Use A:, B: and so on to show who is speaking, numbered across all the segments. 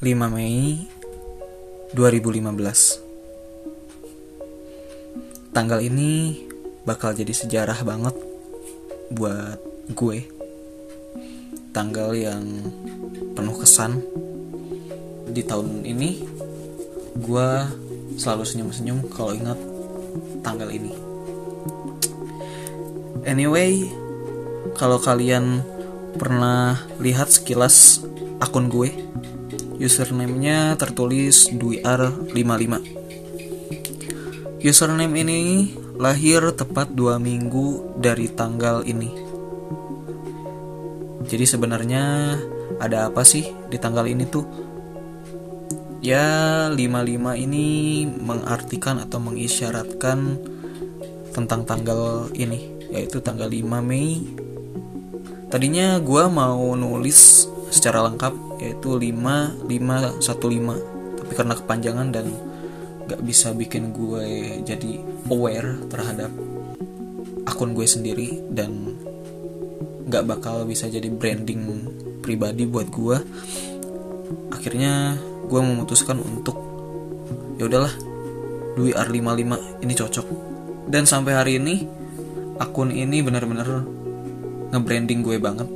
A: 5 Mei 2015 Tanggal ini bakal jadi sejarah banget buat gue. Tanggal yang penuh kesan. Di tahun ini gue selalu senyum-senyum kalau ingat tanggal ini. Anyway, kalau kalian pernah lihat sekilas akun gue, username-nya tertulis duiar55. Username ini lahir tepat dua minggu dari tanggal ini. Jadi sebenarnya ada apa sih di tanggal ini tuh? Ya, 55 ini mengartikan atau mengisyaratkan tentang tanggal ini yaitu tanggal 5 Mei. Tadinya gue mau nulis secara lengkap yaitu 5515 tapi karena kepanjangan dan gak bisa bikin gue jadi aware terhadap akun gue sendiri dan gak bakal bisa jadi branding pribadi buat gue akhirnya gue memutuskan untuk ya udahlah Dwi R55 ini cocok. Dan sampai hari ini akun ini benar-benar nge-branding gue banget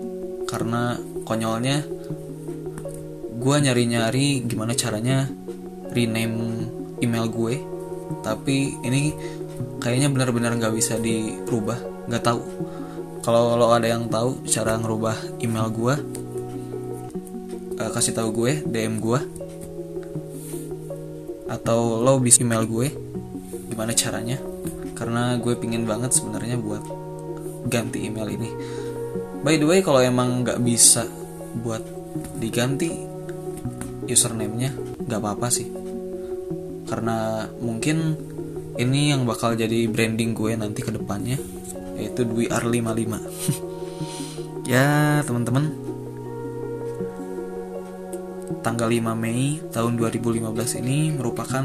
A: karena konyolnya gue nyari-nyari gimana caranya rename email gue. Tapi ini kayaknya benar-benar nggak bisa dirubah nggak tahu. Kalau lo ada yang tahu cara ngerubah email gue uh, kasih tahu gue dm gue atau lo bisa email gue gimana caranya? Karena gue pingin banget sebenarnya buat ganti email ini. By the way kalau emang nggak bisa buat diganti username-nya nggak apa-apa sih. Karena mungkin ini yang bakal jadi branding gue nanti ke depannya yaitu Dwi R55 ya teman-teman. Tanggal 5 Mei tahun 2015 ini merupakan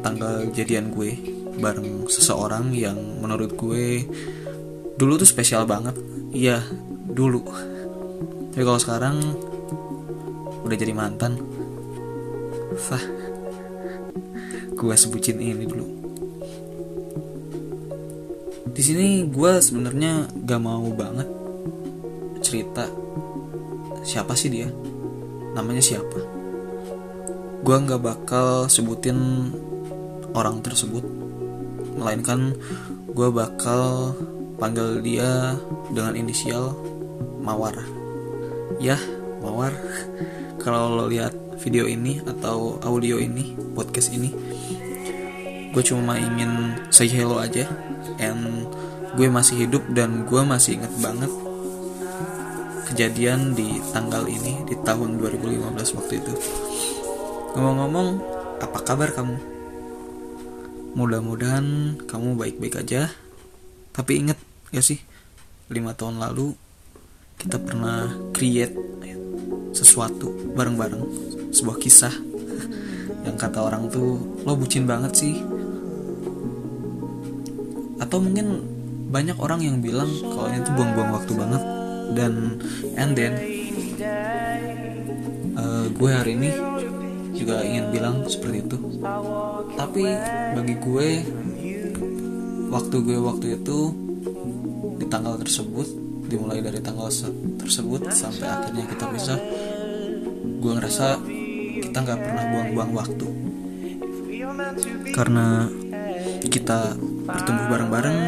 A: tanggal jadian gue bareng seseorang yang menurut gue dulu tuh spesial banget. Iya dulu. Tapi kalau sekarang udah jadi mantan sah gue sebutin ini dulu. Di sini gue sebenarnya gak mau banget cerita siapa sih dia. Namanya siapa? Gue nggak bakal sebutin orang tersebut. Melainkan gue bakal panggil dia dengan inisial Mawar. Ya Mawar. Kalau lo lihat video ini atau audio ini podcast ini. Gue cuma ingin say hello aja. And gue masih hidup dan gue masih inget banget kejadian di tanggal ini di tahun 2015 waktu itu. Ngomong-ngomong apa kabar kamu? Mudah-mudahan kamu baik-baik aja. Tapi inget ya sih, lima tahun lalu kita pernah create sesuatu bareng-bareng, sebuah kisah. Yang kata orang tuh lo bucin banget sih. Atau mungkin banyak orang yang bilang kalau ini tuh buang-buang waktu banget. Dan and then uh, gue hari ini juga ingin bilang seperti itu. Tapi bagi gue waktu gue waktu itu di tanggal tersebut dimulai dari tanggal tersebut sampai akhirnya kita bisa gue ngerasa kita nggak pernah buang-buang waktu. Karena kita bertumbuh bareng-bareng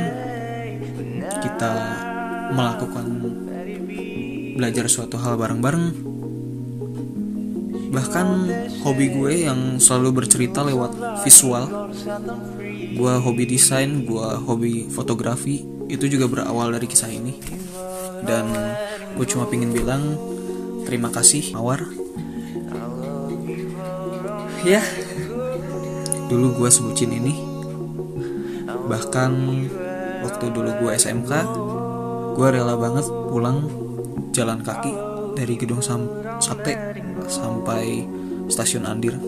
A: kita melakukan belajar suatu hal bareng-bareng. Bahkan hobi gue yang selalu bercerita lewat visual gue hobi desain gue hobi fotografi itu juga berawal dari kisah ini dan gue cuma pingin bilang terima kasih Mawar. Ya dulu gue sebutin ini. Bahkan waktu dulu gue SMK gue rela banget pulang jalan kaki dari gedung sam sate sampai stasiun Andir.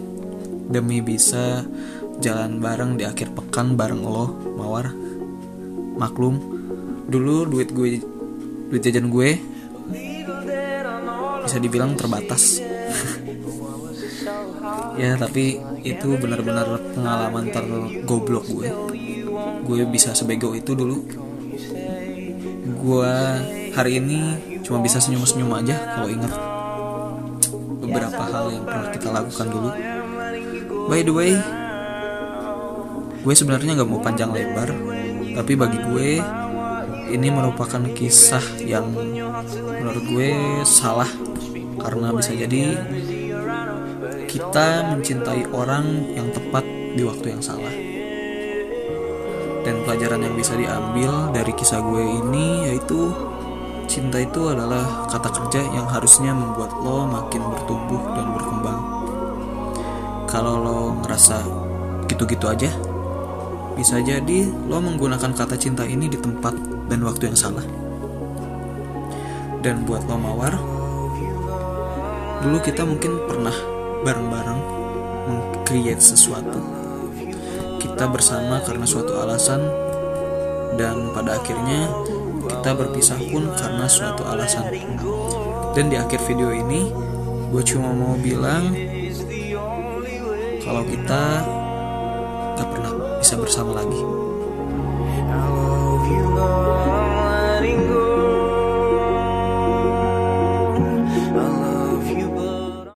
A: Demi bisa jalan bareng di akhir pekan bareng lo mawar. Maklum dulu duit gue duit jajan gue bisa dibilang terbatas. Ya tapi itu benar-benar pengalaman tergoblok gue. Gue bisa sebego itu dulu. Gue hari ini cuma bisa senyum-senyum aja kalau ingat. Beberapa hal yang pernah kita lakukan dulu. By the way gue sebenarnya nggak mau panjang lebar tapi bagi gue ini merupakan kisah yang menurut gue salah karena bisa jadi kita mencintai orang yang tepat di waktu yang salah. Dan pelajaran yang bisa diambil dari kisah gue ini yaitu cinta itu adalah kata kerja yang harusnya membuat lo makin bertumbuh dan berkembang. Kalau lo ngerasa gitu-gitu aja, bisa jadi lo menggunakan kata cinta ini di tempat dan waktu yang salah. Dan buat lo mawar, dulu kita mungkin pernah bareng-bareng meng-create sesuatu. Kita bersama karena suatu alasan dan pada akhirnya kita berpisah pun karena suatu alasan. Dan di akhir video ini, gue cuma mau bilang kalau kita gak pernah bisa bersama lagi. you know.